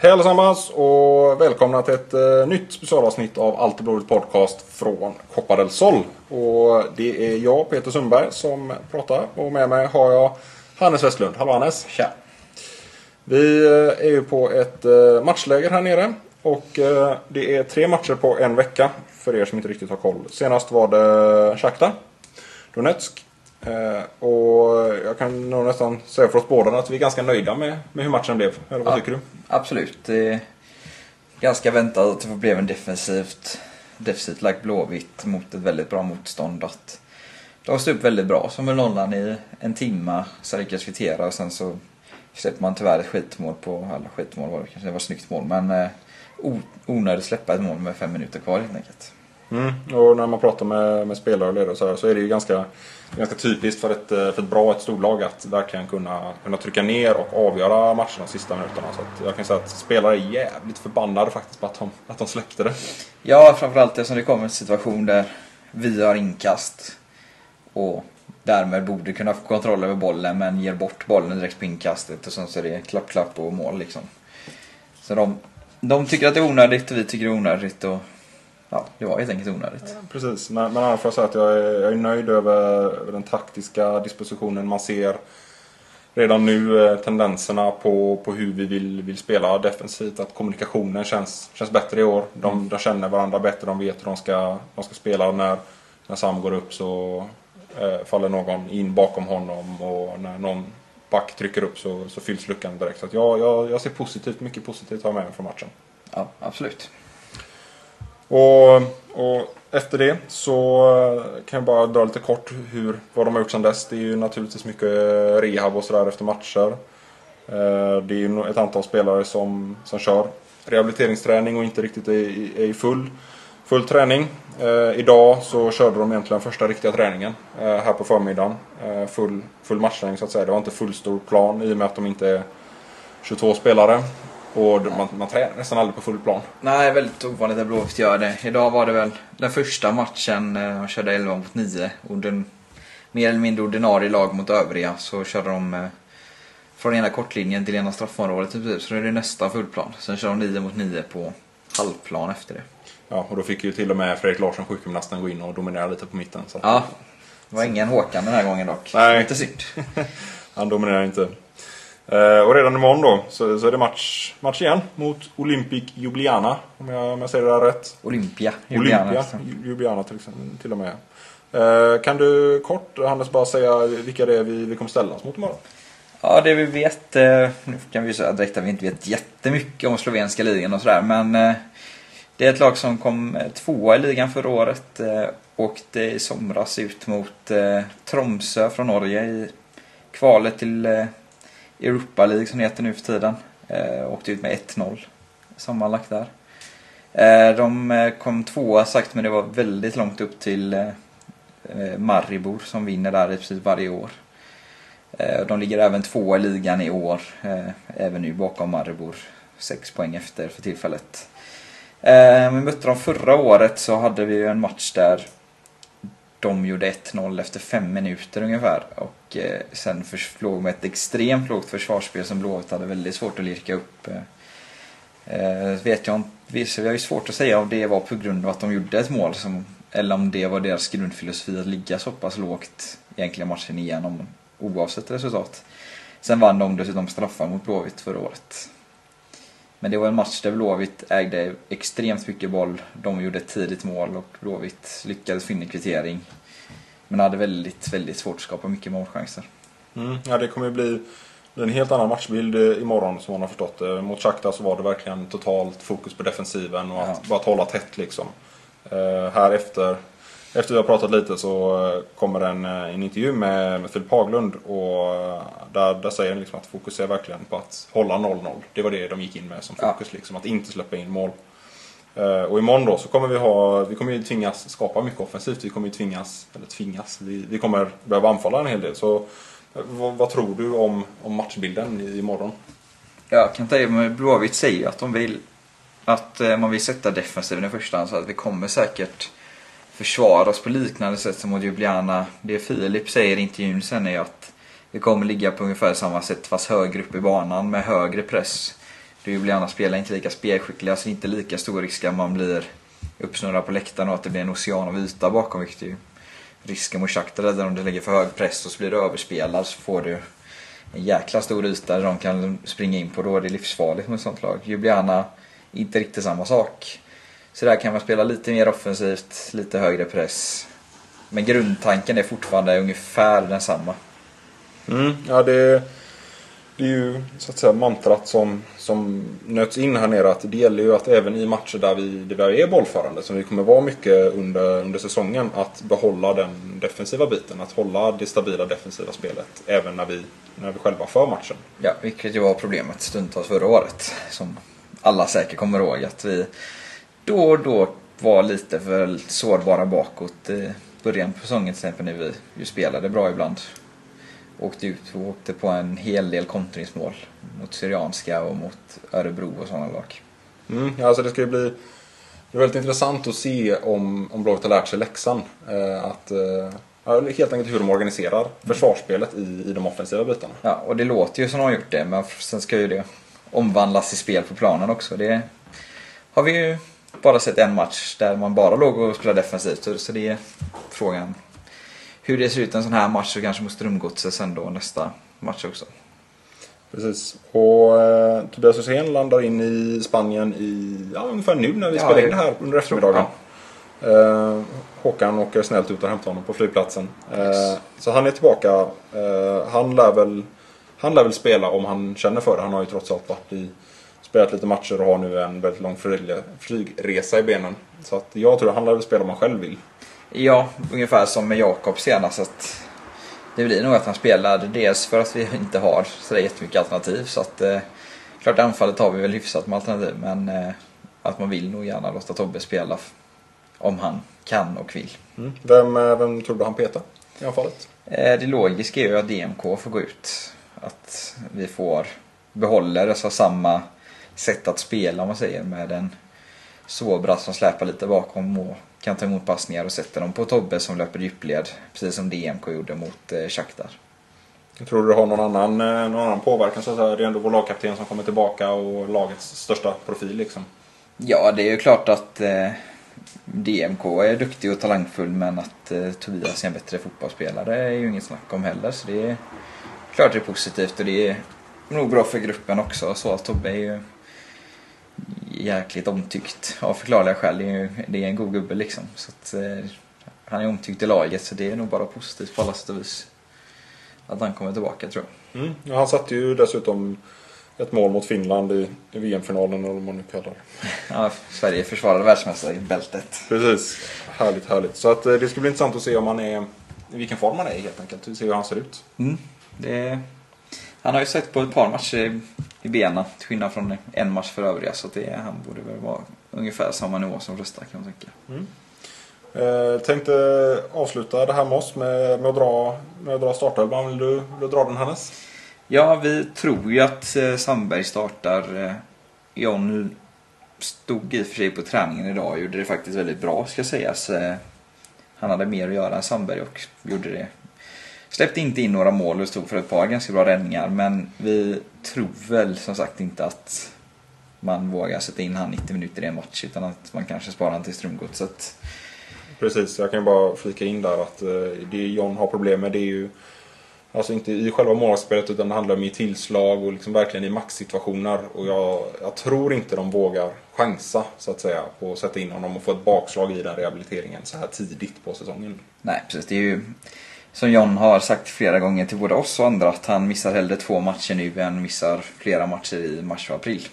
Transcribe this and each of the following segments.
Hej allesammans och välkomna till ett eh, nytt specialavsnitt av Allt blodigt podcast från Copa del Sol. Och det är jag, Peter Sundberg, som pratar och med mig har jag Hannes Westlund. Hallå Hannes! Tja! Vi eh, är ju på ett eh, matchläger här nere och eh, det är tre matcher på en vecka för er som inte riktigt har koll. Senast var det Shakhtar Donetsk. Eh, och jag kan nog nästan säga för oss båda att vi är ganska nöjda med, med hur matchen blev. Eller vad Ja. tycker du? Absolut. Ganska väntat att det blev en defensivt, defensivt lagt Blåvitt mot ett väldigt bra motstånd. Att de stod upp väldigt bra som en nollan i en timma, så lyckades kvittera och sen så släpper man tyvärr ett skitmål på, eller skitmål var det kanske, det var ett snyggt mål men eh, onödigt släppa ett mål med fem minuter kvar helt enkelt. Mm. Och när man pratar med, med spelare och ledare så, här, så är det ju ganska, ganska typiskt för ett, eh, för ett bra ett storlag att verkligen kunna, kunna trycka ner och avgöra matcherna de sista minuterna. Så att jag kan säga att spelare är jävligt förbannade faktiskt på att de, att de släppte det. Ja, framförallt eftersom det kommer en situation där vi har inkast och därmed borde kunna få kontroll över bollen men ger bort bollen direkt på inkastet och sen så är det klapp, klapp och mål liksom. Så de, de tycker att det är onödigt och vi tycker det är onödigt och ja, det var helt enkelt onödigt. Precis, men, men annars får jag säga att jag är, jag är nöjd över, den taktiska dispositionen. Man ser redan nu eh, tendenserna på, på hur vi vill, vill spela defensivt. Att kommunikationen känns, känns bättre i år. De, de känner varandra bättre, de vet hur de ska, de ska spela. När, när Sam går upp så eh, faller någon in bakom honom och när någon back trycker upp så, så fylls luckan direkt. Så jag, jag, jag ser positivt, mycket positivt med mig från matchen. Ja, absolut. Och, och efter det så kan jag bara dra lite kort hur, vad de har gjort sedan dess. Det är ju naturligtvis mycket rehab och sådär efter matcher. Eh, det är ju ett antal spelare som, som kör rehabiliteringsträning och inte riktigt är, i- är i full, full träning. Eh, idag så körde de egentligen första riktiga träningen eh, här på förmiddagen. Full, full matchträning så att säga. Det var inte fullstor plan i och med att de inte är 22 spelare. Och man, man tränar nästan aldrig på full plan. Nej, väldigt ovanligt att Blåvitt gör det. Idag var det väl den första matchen, eh, de körde 11 mot 9. Och den mer eller mindre ordinarie lag mot övriga så körde de eh, från ena kortlinjen till ena straffområdet princip. Så nu är det nästan fullplan. Sen kör de 9 mot 9 på halvplan efter det. Ja, och då fick ju till och med Fredrik Larsson, sjukgymnasten, gå in och dominera lite på mitten. Så Ja, det var ingen Håkan den här gången dock. Nej. Lite synd. Han dominerar inte. Eh, och redan imorgon då så, så är det match, match igen mot Olympic Ljubljana. Om jag, om jag säger det där rätt. Olympia. Olympia Ljubljana. Ljubljana till, exempel, till och med. Eh, kan du kort, Hannes, bara säga vilka det är vi, vi kommer ställas mot imorgon? Ja, det vi vet, eh, nu kan vi säga direkt att vi inte vet jättemycket om slovenska ligan och sådär, men det är ett lag som kom tvåa i ligan förra året. Åkte i somras ut mot Tromsö från Norge i kvalet till Europa League som det heter nu för tiden. Eh, Åkte ut med 1-0 sammanlagt där. Eh, De eh, kom tvåa sagt, men det var väldigt långt upp till eh, eh, Maribor som vinner där i princip varje år. Eh, De ligger även tvåa i ligan i år, eh, även nu bakom Maribor. Sex poäng efter för tillfället. Eh, Vi mötte dem förra året så hade vi ju en match där de gjorde 1-0 efter fem minuter ungefär. Och eh, sen låg med ett extremt lågt försvarsspel som Blåvitt hade väldigt svårt att lirka upp. Eh, eh vet jag inte, vi har ju svårt att säga om det var på grund av att de gjorde ett mål som, eller om det var deras grundfilosofi att ligga så pass lågt egentligen matchen igenom oavsett resultat. Sen vann de dessutom straffar mot Blåvitt förra året. Men det var en match där Blåvitt ägde extremt mycket boll. De gjorde ett tidigt mål och Blåvitt lyckades finna kvittering. Men hade väldigt, väldigt svårt att skapa mycket målchanser. Mm. Ja, det kommer ju bli en helt annan matchbild eh, imorgon som man har förstått det. Mot Shakhtar så var det verkligen totalt fokus på defensiven och att Ja. bara att hålla tätt liksom. Eh, här efter, efter vi har pratat lite så eh, kommer en, eh, en intervju med, med Filip Haglund och eh, där, där säger han liksom att fokus är verkligen på att hålla 0-0. Det var det de gick in med som Ja. fokus liksom, att inte släppa in mål. Eh, och imorgon då så kommer vi ha, vi kommer ju tvingas skapa mycket offensivt. Vi kommer ju tvingas, eller tvingas, vi, vi kommer behöva anfalla en hel del. Så eh, vad, vad tror du om, om matchbilden imorgon? Jag kan tänka mig, Blåvitt säger ju att de vill att eh, man vill sätta defensiven i första hand så att vi kommer säkert försvara oss på liknande sätt som mot Ljubljana. Det Filip säger i intervjun sen är ju att vi kommer ligga på ungefär samma sätt fast högre upp i banan med högre press. Det Ljubljana spelar inte lika spelskickliga så det är inte lika stor risk att man blir uppsnurrad på läktaren och att det blir en ocean av yta bakom vilket är ju risken mot Shakhtar där om du lägger för hög press och så blir du överspelad så får du en jäkla stor yta där de kan springa in på. Då är det livsfarligt mot ett sånt lag. Ljubljana, inte riktigt samma sak. Så där kan man spela lite mer offensivt, lite högre press. Men grundtanken är fortfarande ungefär densamma. Mm, ja, det, det är ju så att säga mantrat som, som nöts in här nere att det gäller ju att även i matcher där vi, där vi är bollförande, som vi kommer vara mycket under, under säsongen, att behålla den defensiva biten. Att hålla det stabila defensiva spelet även när vi, när vi själva för matchen. Ja, vilket ju var problemet stundtals förra året. Som alla säkert kommer ihåg att vi då och då var lite för sårbara bakåt i början på säsongen till exempel när vi ju spelade bra ibland. Åkte ut och åkte på en hel del kontringsmål mot Syrianska och mot Örebro och sådana lag. Mm, ja, alltså det ska ju bli det är väldigt intressant att se om, om laget har lärt sig läxan. Eh, att, eh, helt enkelt hur de organiserar försvarsspelet i, i de offensiva bitarna. Ja, och det låter ju som de har gjort det, men sen ska ju det omvandlas i spel på planen också. Det har vi ju bara sett en match där man bara låg och spelade defensivt. Så det är frågan hur det ser ut en sån här match så kanske mot Strömgodset sen då nästa match också. Precis. Och eh, Tobias Hysén landar in i Spanien i ja, ungefär nu när vi ja, spelar in det här under eftermiddagen. Ja. Eh, Håkan åker snällt ut och hämtar honom på flygplatsen. Eh, Så han är tillbaka. Eh, han, lär väl, han lär väl spela om han känner för det. Han har ju trots allt varit i, spelat lite matcher och har nu en väldigt lång flygresa i benen. Så att jag tror att han lär väl spela om han själv vill. Ja, ungefär som med Jakob senast. Att det blir nog att han spelar dels för att vi inte har så jättemycket alternativ. Så att, eh, klart anfallet har vi väl hyfsat med alternativ. Men eh, att man vill nog gärna låta Tobbe spela om han kan och vill. Mm. Vem, eh, vem tror du han petar i anfallet? Eh, det logiska är ju att DMK får gå ut. Att vi får behåller alltså samma sätt att spela om man säger med en Sobra som släpar lite bakom och kan ta emot passningar och sätter dem på Tobbe som löper djupled. Precis som DMK gjorde mot eh, Shakhtar. Tror du det har någon annan, eh, någon annan påverkan? Så att det är ändå vår lagkapten som kommer tillbaka och lagets största profil liksom. Ja, det är ju klart att eh, DMK är duktig och talangfull men att eh, Tobias är en bättre fotbollsspelare är ju inget snack om heller. Så det är klart det är positivt och det är nog bra för gruppen också. Så att Tobbe är ju jäkligt omtyckt av förklarliga skäl. Det är, det är en god gubbe liksom. Så att, eh, han är omtyckt i laget så det är nog bara positivt på alla sätt och vis. Att han kommer tillbaka tror jag. Mm. Ja, han satte ju dessutom ett mål mot Finland i, i VM-finalen eller vad man nu kallar det. Ja, Sverige försvarade världsmästare i bältet. Precis. Härligt, härligt. Så att, eh, det ska bli intressant att se om han är, i vilken form han är helt enkelt. Se hur han ser ut. Mm. Det han har ju sett på ett par matcher i benen, till skillnad från en match för övriga. Så det, han borde väl vara ungefär samma nivå som Rösta kan man tänka. Mm. Eh, tänkte avsluta det här med oss med, med att dra, med att dra startelvan. Vill du, vill du dra den Hannes? Ja, vi tror ju att eh, Sandberg startar. Eh, John stod i och för sig på träningen idag och gjorde det faktiskt väldigt bra ska sägas. Eh, han hade mer att göra än Sandberg och gjorde det Släppte inte in några mål och stod för ett par ganska bra räddningar. Men vi tror väl som sagt inte att man vågar sätta in han 90 minuter i en match. Utan att man kanske sparar han till Strömgodset. Precis, jag kan bara flika in där att eh, det John har problem med det är ju Alltså inte i själva målspelet utan det handlar om i tillslag och liksom verkligen i maxsituationer. Och jag, jag, tror inte de vågar chansa så att säga på att sätta in honom och få ett bakslag i den rehabiliteringen så här tidigt på säsongen. Nej precis, det är ju som John har sagt flera gånger till både oss och andra att han missar hellre två matcher nu än missar flera matcher i mars och april.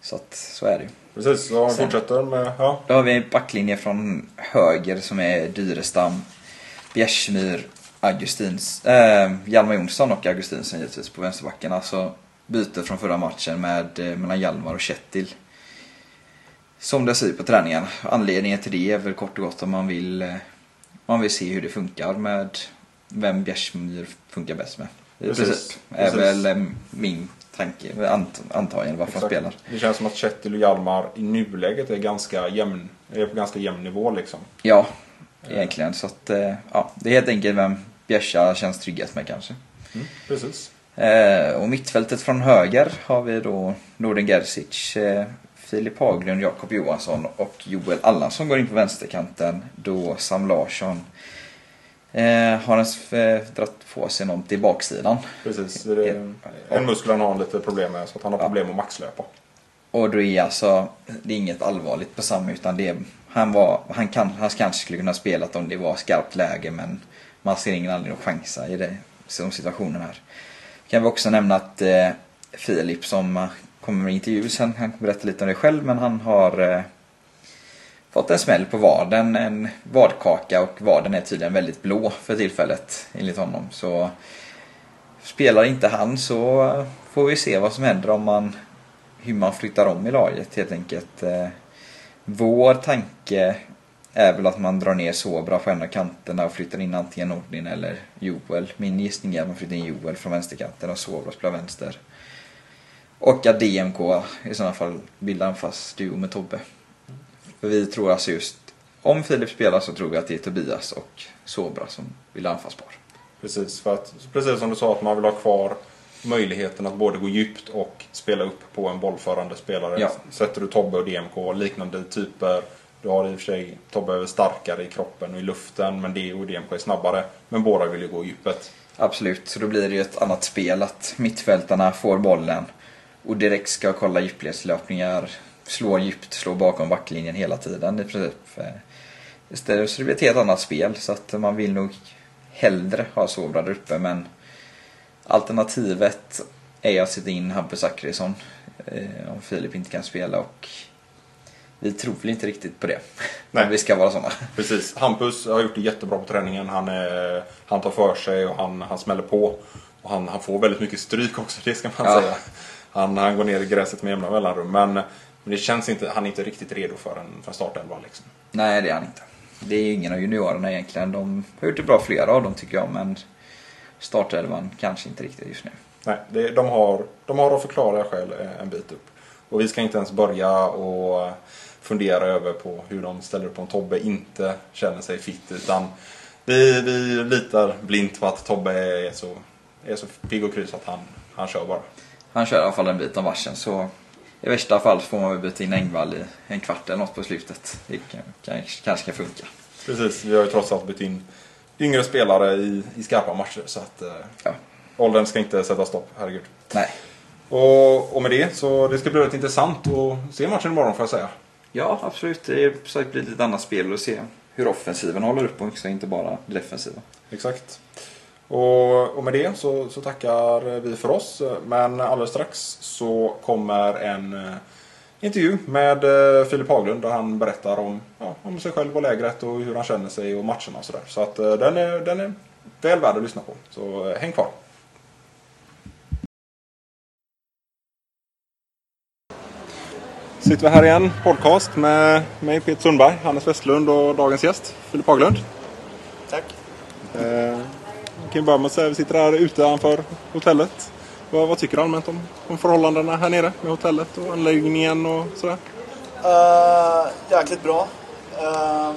Så att så är det ju. Precis, så han Sen, fortsätter med... Ja. Då har vi en backlinje från höger som är Dyrestam, Bjärsmyr, Augustins, äh, Hjalmar Jonsson och Augustinsson givetvis på vänsterbacken. Alltså byte från förra matchen med, eh, mellan Hjalmar och Kjetil. Som det ser ut på träningen. Anledningen till det är väl kort och gott om man vill eh, man vill se hur det funkar med vem Bjärsmyr funkar bäst med. Precis. Precis. är väl eh, min tanke, ant, antagligen varför han spelar. Det känns som att Kjetil och Hjalmar i nuläget är, ganska jämn, är på ganska jämn nivå liksom. Ja, egentligen. Så att, eh, ja, det är helt enkelt vem Bjärsa känns tryggast med kanske. Mm, precis. Eh, och mittfältet från höger har vi då Norden Gerzic, eh, Filip Haglund, Jakob Johansson och Joel Allansson går in på vänsterkanten. Då Sam Larsson eh, har en, eh, dragit på sig något i baksidan. Precis. Det är, en muskel han har lite problem med så att han har problem att maxlöpa. Och då är alltså, det är inget allvarligt på Sam utan det är, han, var, han, kan, han kanske skulle kunna spela om det var skarpt läge men man ser ingen anledning att chansa i det, som situationen här. Kan vi också nämna att eh, Filip som kommer med intervju sen, han kommer berätta lite om det själv men han har eh, fått en smäll på vaden, en vadkaka och vaden är tydligen väldigt blå för tillfället enligt honom. Så spelar inte han så får vi se vad som händer om man hur man flyttar om i laget helt enkelt. Eh, Vår tanke är väl att man drar ner Sobra på en av kanterna och flyttar in antingen Nordin eller Joel. Min gissning är att man flyttar in Joel från vänsterkanten och Sobra spelar vänster. Och att DMK i sådana fall bildar en fast duo med Tobbe. För vi tror alltså just, om Filip spelar så tror vi att det är Tobias och Sobra som bildar anfallspar. Precis, för att, precis som du sa att man vill ha kvar möjligheten att både gå djupt och spela upp på en bollförande spelare. Ja. Sätter du Tobbe och DMK, liknande typer. Du har i och för sig Tobbe är starkare i kroppen och i luften men DO och DMK är snabbare. Men båda vill ju gå djupet. Absolut, så då blir det ju ett annat spel att mittfältarna får bollen och direkt ska kolla djupledslöpningar, slå djupt, slå bakom backlinjen hela tiden i princip. Eh, Istället så det blir ett helt annat spel så att man vill nog hellre ha Sobra där uppe men alternativet är att sätta in Hampus Zachrisson eh, om Filip inte kan spela och vi tror väl inte riktigt på det. Nej. Om vi ska vara sådana. Precis. Hampus har gjort det jättebra på träningen. Han, är, han tar för sig och han, han smäller på. Och han, han får väldigt mycket stryk också, det ska man Ja. säga. Han, han går ner i gräset med jämna mellanrum. Men, men det känns inte, han är inte riktigt redo för en, för en startelva. Liksom. Nej, det är han inte. Det är ingen av juniorerna egentligen. De har gjort det bra flera av dem tycker jag, men startelvan kanske inte riktigt just nu. Nej, det, de, har, de har av förklarliga skäl en bit upp. Och vi ska inte ens börja och fundera över på hur de ställer upp om Tobbe inte känner sig fit. Utan vi, vi litar blint på att Tobbe är så, är så pigg och kry så att han, han kör bara. Han kör i alla fall en bit av matchen, så i värsta fall får man väl byta in Engvall i en kvart eller något på slutet. Det kan, kan, kanske kan funka. Precis, vi har ju trots allt bytt in yngre spelare i, i skarpa matcher. Så att eh, Ja. åldern ska inte sätta stopp, herregud. Nej. Och, och med det så det ska bli väldigt intressant att se matchen imorgon får jag säga. Ja, absolut. Det blir ett lite annat spel att se hur offensiven håller upp också, inte bara defensiva. Exakt. Och, och med det så, så tackar vi för oss. Men alldeles strax så kommer en eh, intervju med eh, Filip Haglund där han berättar om, ja, om sig själv och lägret och hur han känner sig och matcherna och sådär. Så att eh, den är, den är väl värd att lyssna på. Så häng kvar. Sitter vi här igen, podcast med mig Peter Sundberg, Hannes Westlund och dagens gäst Filip Haglund. Tack. Eh, vi kan börja med att säga att vi sitter här utanför hotellet. Vad, vad tycker du allmänt om, om förhållandena här nere med hotellet och anläggningen och sådär? Uh, jäkligt bra. Uh,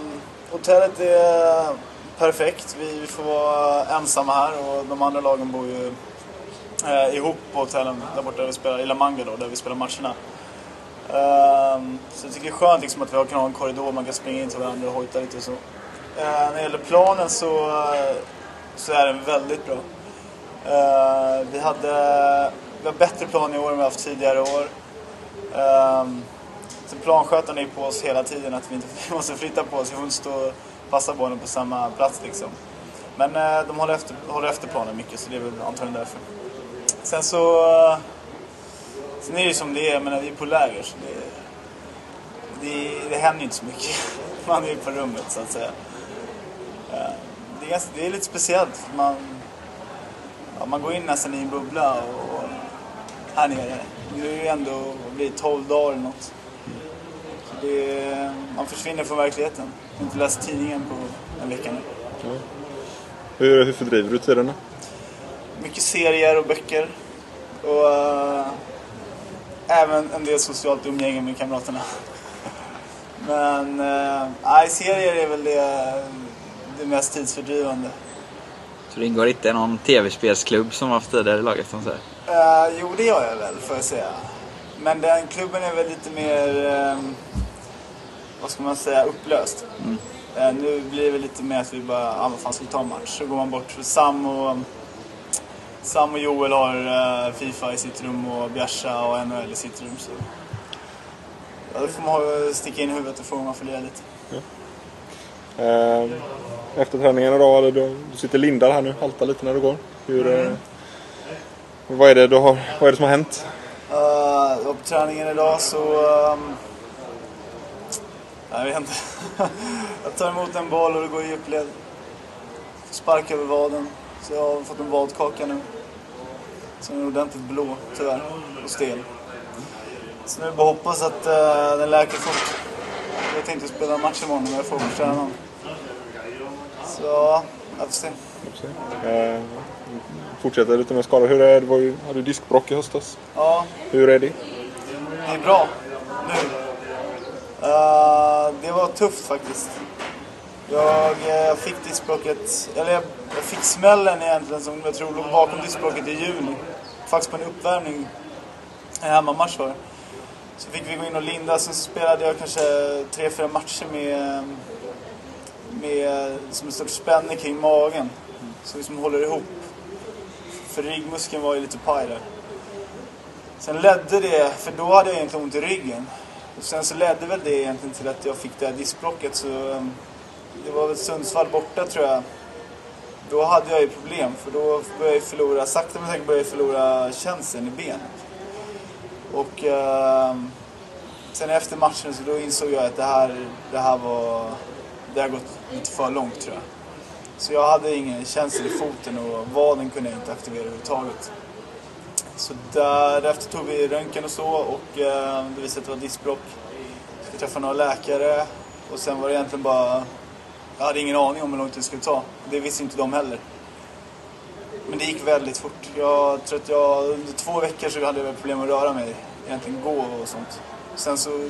hotellet är perfekt. Vi, vi får vara ensamma här och de andra lagen bor ju uh, ihop på hotellen där borta där vi spelar, i La Manga då, där vi spelar matcherna. Uh, så jag tycker det är skönt liksom, att vi kan ha en korridor man kan springa in till varandra och hojta lite och så. Eh, när det gäller planen så, så är den väldigt bra. Uh, vi, hade, vi har bättre plan i år än vi haft tidigare år. Um, så planskötaren är på oss hela tiden att vi inte vi måste flytta på oss. Vi får inte stå och passa bollen på samma plats liksom. Men uh, de håller efter, håller efter planen mycket så det är väl antagligen därför. Sen så... Uh, sen är det ju som det är, jag menar vi är på läger så det, det, det händer ju inte så mycket. Man är ju på rummet så att säga. Det, är det är lite speciellt. Man, ja, man går in nästan i en bubbla och här nere. Det är ju ändå blir det, 12 dagar eller något. Så det, man försvinner från verkligheten. Jag har inte läst tidningen på en vecka nu. Hur, hur fördriver du tiderna? Mycket serier och böcker. Och eh, även en del socialt umgänge med kamraterna. Men nej, serier är väl det, det mest tidsfördrivande. Så du ingår inte i någon tv-spelsklubb som var för tidigare i laget? Som så Uh, jo, det gör jag väl, får jag säga. Men den klubben är väl lite mer, um, vad ska man säga, upplöst. Mm. Uh, nu blir det lite mer att vi bara, ah, vad fan ska vi ta en match? Så går man bort. Sam och, Sam och Joel har uh, Fifa i sitt rum och Bjärsa och NHL i sitt rum. Så. Ja, då får man sticka in huvudet och få man följa lite. Ja. Uh, efter träningen idag, du, du sitter lindad här nu, haltar lite när du går. Hur, mm. Vad är det, du har, vad är det som har hänt? Uh, på träningen idag så... Um, jag vet inte. jag tar emot en boll och det går i djupled. Spark över vaden. Så jag har fått en vadkaka nu. Som är ordentligt blå, tyvärr. Och stel. Så nu bara hoppas att uh, den läker fort. Jag tänkte spela match imorgon, men jag får på tränaren. Så, jag får se. Jag får se. Uh, fortsätter lite med skador. Hur är det? Du hade diskbrock i höstas. Ja. Hur är det? Det är bra nu. Uh, det var tufft faktiskt. Jag uh, fick diskbråcket, eller jag, jag, fick smällen egentligen som jag tror låg bakom diskbråcket i juni. Faktiskt på en uppvärmning, en hemmamatch var Så fick vi gå in och linda, sen så spelade jag kanske tre, fyra matcher med, med som en sorts spänne kring magen. Så liksom håller ihop. För ryggmuskeln var ju lite paj där. Sen ledde det, för då hade jag egentligen ont i ryggen. Och sen så ledde väl det egentligen till att jag fick det här diskbråcket. Så um, det var väl Sundsvall borta tror jag. Då hade jag ju problem för då började jag förlora, sakta men säkert började jag förlora känseln i benet. Och eh, sen efter matchen så då insåg jag att det här, det här var, det har gått lite för långt tror jag. Så jag hade ingen känsel i foten och vaden kunde jag inte aktivera överhuvudtaget. Så därefter tog vi röntgen och så och eh, det visade sig att det var diskbråck. Jag träffade några läkare och sen var det egentligen bara... Jag hade ingen aning om hur lång tid det skulle ta. Det visste inte de heller. Men det gick väldigt fort. Jag tror att jag under två veckor så hade jag problem att röra mig. Egentligen gå och sånt. Sen så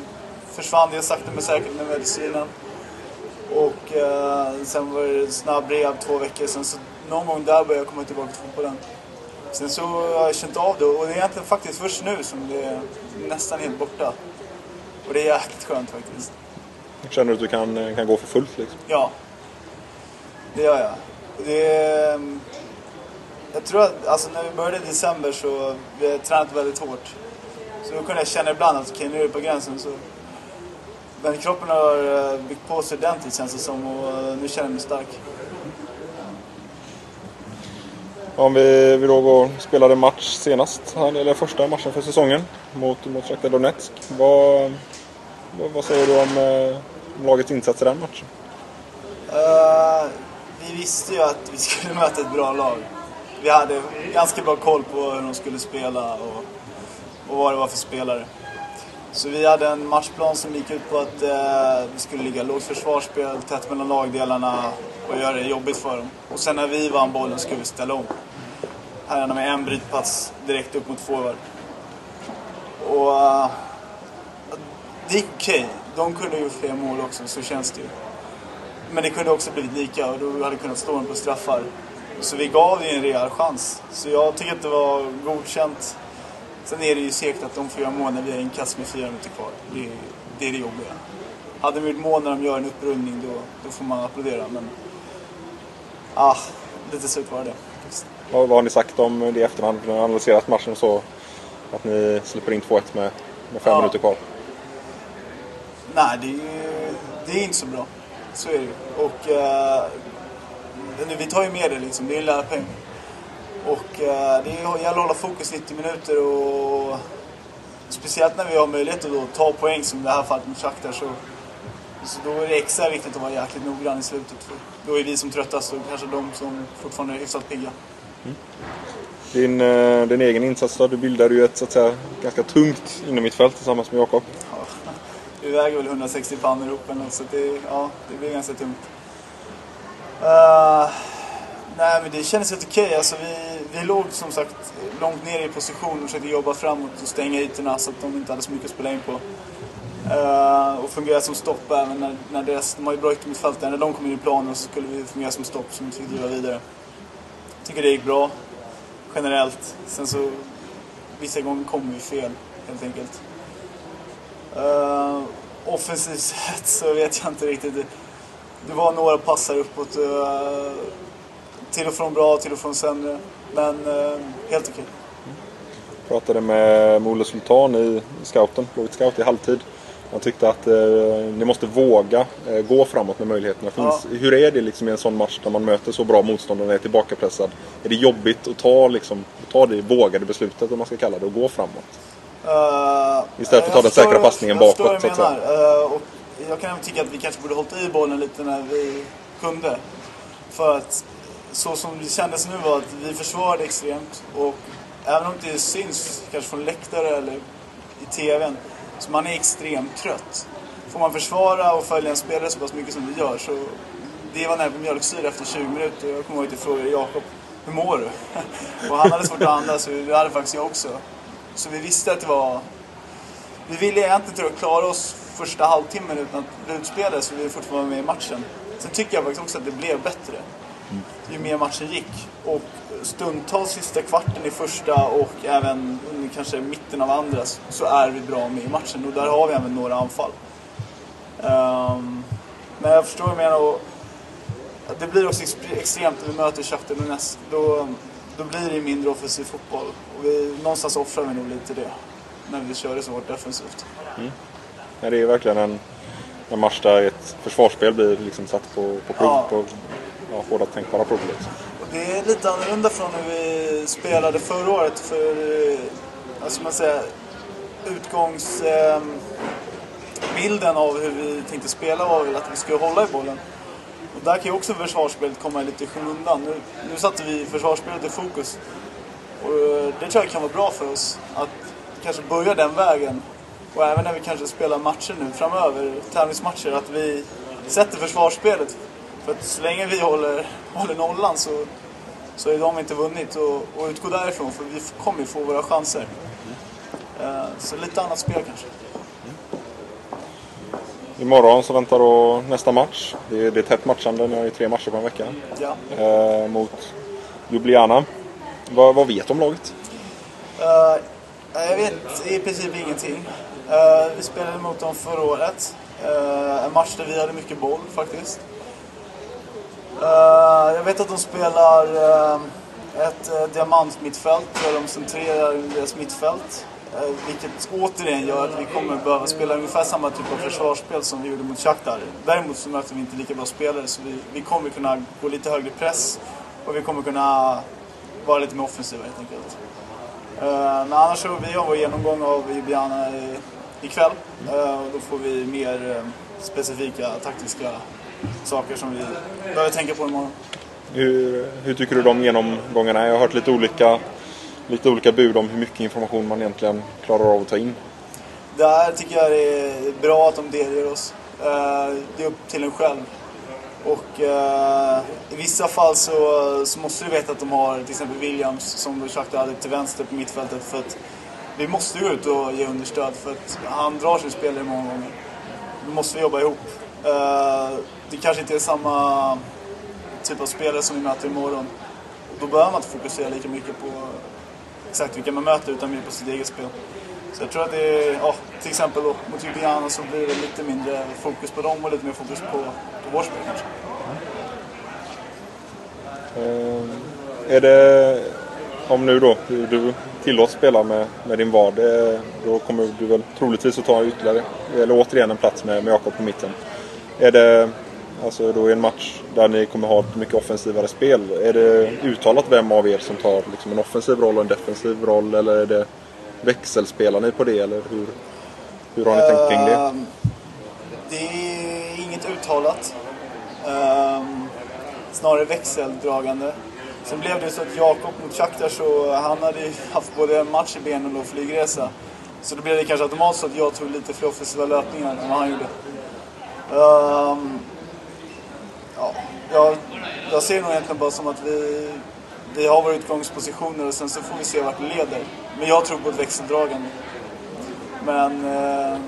försvann det sakta men säkert med medicinen. Och eh, sen var det snabb rehab två veckor. Sen så någon gång där började jag komma tillbaka till fotbollen. Sen så har jag känt av det och det är egentligen faktiskt först nu som det är nästan helt borta. Och det är jäkligt skönt faktiskt. Känner du att du kan, kan gå för fullt liksom? Ja. Det gör jag. Det är, mm, jag tror att alltså, när vi började i december så vi tränat väldigt hårt. Så då kunde jag känna ibland att okej, okay, nu är det på gränsen. Så men kroppen har eh, byggt på sig ordentligt känns det som och eh, nu känner jag mig stark. Om vi, vi då går, spelade match senast, eller första matchen för säsongen mot, mot Shakhtar Donetsk. Vad, vad, säger du om, eh, om lagets insats i den matchen? Uh, vi visste ju att vi skulle möta ett bra lag. Vi hade ganska bra koll på hur de skulle spela och, och vad det var för spelare. Så vi hade en matchplan som gick ut på att eh, vi skulle ligga lågt försvarsspel, tätt mellan lagdelarna och göra det jobbigt för dem. Och sen när vi vann bollen skulle vi ställa om. Herrarna med en brytpass direkt upp mot forward. Och eh, det gick okej. Okay. De kunde ju fler mål också, så känns det ju. Men det kunde också blivit lika och då hade kunnat stå dem på straffar. Så vi gav ju en rejäl chans. Så jag tycker att det var godkänt Sen är det ju segt att de får göra mål när vi har inkast med fyra minuter kvar. Det är, det är det jobbiga. Hade de gjort mål när de gör en upprundning då, då får man applådera. Men ah, lite surt var det. Vad, vad har ni sagt om det i efterhand? Ni analyserat matchen så att ni släpper in 2-1 med, med fem ja. minuter kvar. Nej, det är, det är inte så bra. Så är det ju. Och uh, vi tar ju med det liksom. Det är en lärpeng. Och eh, det gäller att hålla fokus 90 minuter och speciellt när vi har möjlighet att ta poäng som i det här fallet mot Shakhtar så, så då är det extra viktigt att vara jäkligt noggrann i slutet. För då är vi som tröttast och kanske de som fortfarande är hyfsat pigga. Mm. Din, eh, din egen insats då? Du bildade ju ett så att säga, ganska tungt innermittfält tillsammans med Jakob. Ja, vi väger väl 160 pannor ihop eller så det, ja, det blir ganska tungt. Uh, nej men det kändes helt okej. Okay. Alltså, vi, vi låg som sagt långt ner i position och försökte jobba framåt och stänga ytorna så att de inte hade så mycket att spela in på. Uh, och fungera som stopp även när, när deras, de har ju bra yttermittfältare, när de kom in i planen så skulle vi fungera som stopp som vi fick driva vidare. Jag tycker det gick bra generellt. Sen så vissa gånger kom vi fel helt enkelt. Uh, offensivt sett så vet jag inte riktigt. Det, det var några passar uppåt. Uh, till och från bra, till och från sämre. Men uh, helt okej. Okay. Pratade med Molle Sultan i scouten, Blåvitt Scout i halvtid. Han tyckte att eh, ni måste våga eh, gå framåt när möjligheterna finns. Ja. Hur är det liksom i en sån match där man möter så bra motståndare och är tillbakapressad? Är det jobbigt att ta, liksom, ta det vågade beslutet, om man ska kalla det, och gå framåt? Uh, Istället för att ta den säkra passningen jag bakåt. Jag förstår menar. Uh, och jag kan även tycka att vi kanske borde hållit i bollen lite när vi kunde. För att så som det kändes nu var att vi försvarade extremt och även om det syns kanske från läktare eller i TVn så man är extremt trött. Får man försvara och följa en spelare så pass mycket som vi gör så det var nära på mjölksyra efter 20 minuter. Jag kommer ihåg att jag frågade Jakob, hur mår du? och han hade svårt att andas och det hade faktiskt jag också. Så vi visste att det var... Vi ville egentligen tror jag, klara oss första halvtimmen utan att bli utspelade så vi fortfarande var med i matchen. Sen tycker jag faktiskt också att det blev bättre. Ju mer matchen gick. Och stundtals sista kvarten i första och även kanske mitten av andra så är vi bra med i matchen och där har vi även några anfall. Um, men jag förstår vad du menar och det blir också extremt när vi möter Shakhtar Donetsk. Då, då blir det mindre offensiv fotboll och vi, någonstans offrar vi nog lite det när vi kör det så hårt defensivt. Mm. Ja, det är verkligen en, en match där ett försvarsspel blir liksom satt på, på prov. Ja. På ja, hårda tänkbara prov. Liksom. Det är lite annorlunda från hur vi spelade förra året. För, alltså man säger, utgångsbilden ehm, eh, av hur vi tänkte spela var väl att vi skulle hålla i bollen. Och där kan ju också försvarsspelet komma lite i skymundan. Nu, nu satte vi försvarsspelet i fokus. Och eh, det tror jag kan vara bra för oss. Att kanske börja den vägen. Och även när vi kanske spelar matcher nu framöver, tävlingsmatcher, att vi sätter försvarsspelet för att så länge vi håller, håller nollan så, så är de inte vunnit. Och, och utgå därifrån, för vi kommer ju få våra chanser. Uh, så lite annat spel kanske. Imorgon så väntar då nästa match. Det är, det är tätt matchande, ni har ju tre matcher på en vecka. Ja. Eh, mot Ljubljana. Vad, vad vet du om laget? Uh, jag vet i princip ingenting. Uh, vi spelade mot dem förra året. Uh, en match där vi hade mycket boll faktiskt. Uh, jag vet att de spelar uh, ett uh, diamantmittfält där de centrerar deras mittfält. Uh, vilket återigen gör att vi kommer behöva spela ungefär samma typ av försvarsspel som vi gjorde mot Shakhtar. Däremot så möter vi inte lika bra spelare så vi, vi kommer kunna gå lite högre press och vi kommer kunna vara lite mer offensiva helt enkelt. men annars så vi har vår genomgång av Ljubljana ikväll. Uh, då får vi mer specifika taktiska saker som vi behöver tänka på imorgon. Hur, hur tycker du de genomgångarna är? Jag har hört lite olika, lite olika bud om hur mycket information man egentligen klarar av att ta in. Där tycker jag det är bra att de delger oss. Eh, det är upp till en själv. Och uh, i vissa fall så, så, måste du veta att de har till exempel Williams som du Shakhtar hade till vänster på mittfältet för att vi måste gå ut och ge understöd för att han drar sin spelare många gånger. Då måste vi jobba ihop. Uh, det kanske inte är samma typ av spelare som vi möter imorgon. Då behöver man inte fokusera lika mycket på exakt vilka man möter utan mer på sitt eget spel. Så jag tror att det är, ja, till exempel då, mot Ljubljana så blir det lite mindre fokus på dem och lite mer fokus på, på vårt spel kanske. Mm. är det, om nu då, du tillåts spela med, med din VAR, då kommer du väl troligtvis att ta ytterligare, eller återigen en plats med, med Jakob på mitten. Är det Alltså då i en match där ni kommer ha ett mycket offensivare spel. Är det uttalat vem av er som tar liksom en offensiv roll och en defensiv roll? Eller är det växelspelar ni på det? Eller hur, hur har ni uh, tänkt kring det? Ehm, det är inget uttalat. Um, snarare växeldragande. Sen blev det så att Jakob mot Shakhtar så han hade haft både en match i benen och flygresa. Så då blev det kanske automatiskt så att jag tog lite fler offensiva löpningar än vad han gjorde. Um, ja, jag, jag ser nog egentligen bara som att vi, vi har våra utgångspositioner och sen så får vi se vart det leder. Men jag tror på ett växeldragande. Men eh,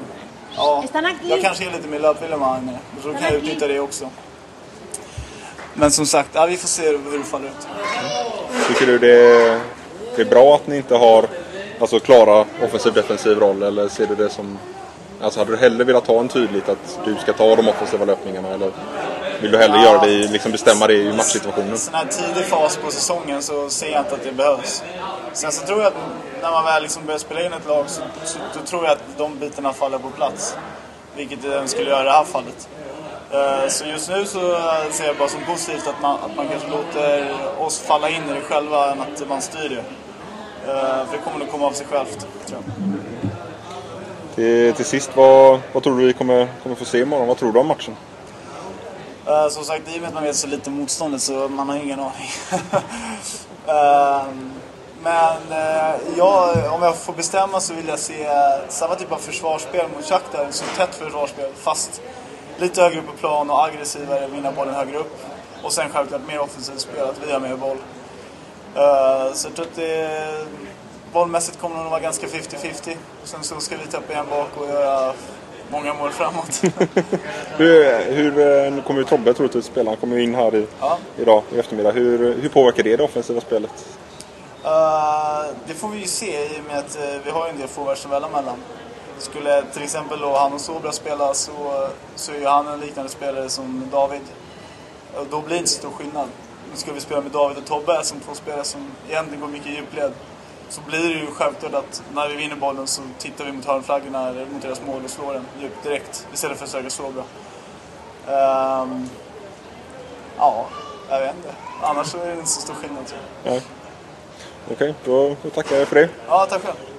ja, jag kanske är lite mer löpvillig än vad han är. Jag tror att jag kan utnyttja det också. men som sagt, ja, vi får se hur det faller ut. Tycker du det, det är bra att ni inte har alltså, klara offensiv defensiv roll eller ser du det som Alltså hade du hellre velat ha en tydligt att du ska ta de offensiva löpningarna eller vill du hellre Ja. göra det, i- liksom bestämma det i matchsituationen? Sån här tidig fas på säsongen så ser jag inte att det behövs. Sen så tror jag att när man väl liksom börjar spela in ett lag så, så då tror jag att de bitarna faller på plats. Vilket den skulle göra i det här fallet. Eh, Så just nu så ser jag bara som positivt att man, att man kanske låter oss falla in i det själva än att man styr det. Eh, För det kommer nog komma av sig självt, tror jag. Till, till sist, vad, vad tror du vi kommer, kommer få se imorgon? Vad tror du om matchen? Uh, som sagt, i och med att man vet så lite om motståndet så man har ingen aning. Ehm, men eh, jag, om jag får bestämma så vill jag se samma typ av försvarsspel mot Shakhtar. Så tätt försvarsspel fast lite högre upp på plan och aggressivare, vinna bollen högre upp. Och sen självklart mer offensivt spel, att vi har mer boll. Eh, så jag tror att det, bollmässigt kommer det nog vara ganska 50-50. Sen så ska vi tappa igen bak och göra många mål framåt. Hur, hur, eh, nu kommer ju Tobbe troligtvis spela, han kommer in här i, ja. idag i eftermiddag. Hur, hur påverkar det det offensiva spelet? Eh, det får vi ju se i och med att eh, vi har en del forwards att välja mellan. Skulle till exempel då han och Sobra spela så, så är ju han en liknande spelare som David. Och då blir det inte så stor skillnad. Nu ska vi spela med David och Tobbe som två spelare som egentligen går mycket i djupled. Så blir det ju självklart att när vi vinner bollen så tittar vi mot hörnflaggorna eller mot deras mål och slår den djupt direkt istället för att söka Sobra. Ehm, ja, jag vet inte. Annars är det inte så stor skillnad tror jag. Okej, då, då tackar jag för det. Ja, tack själv.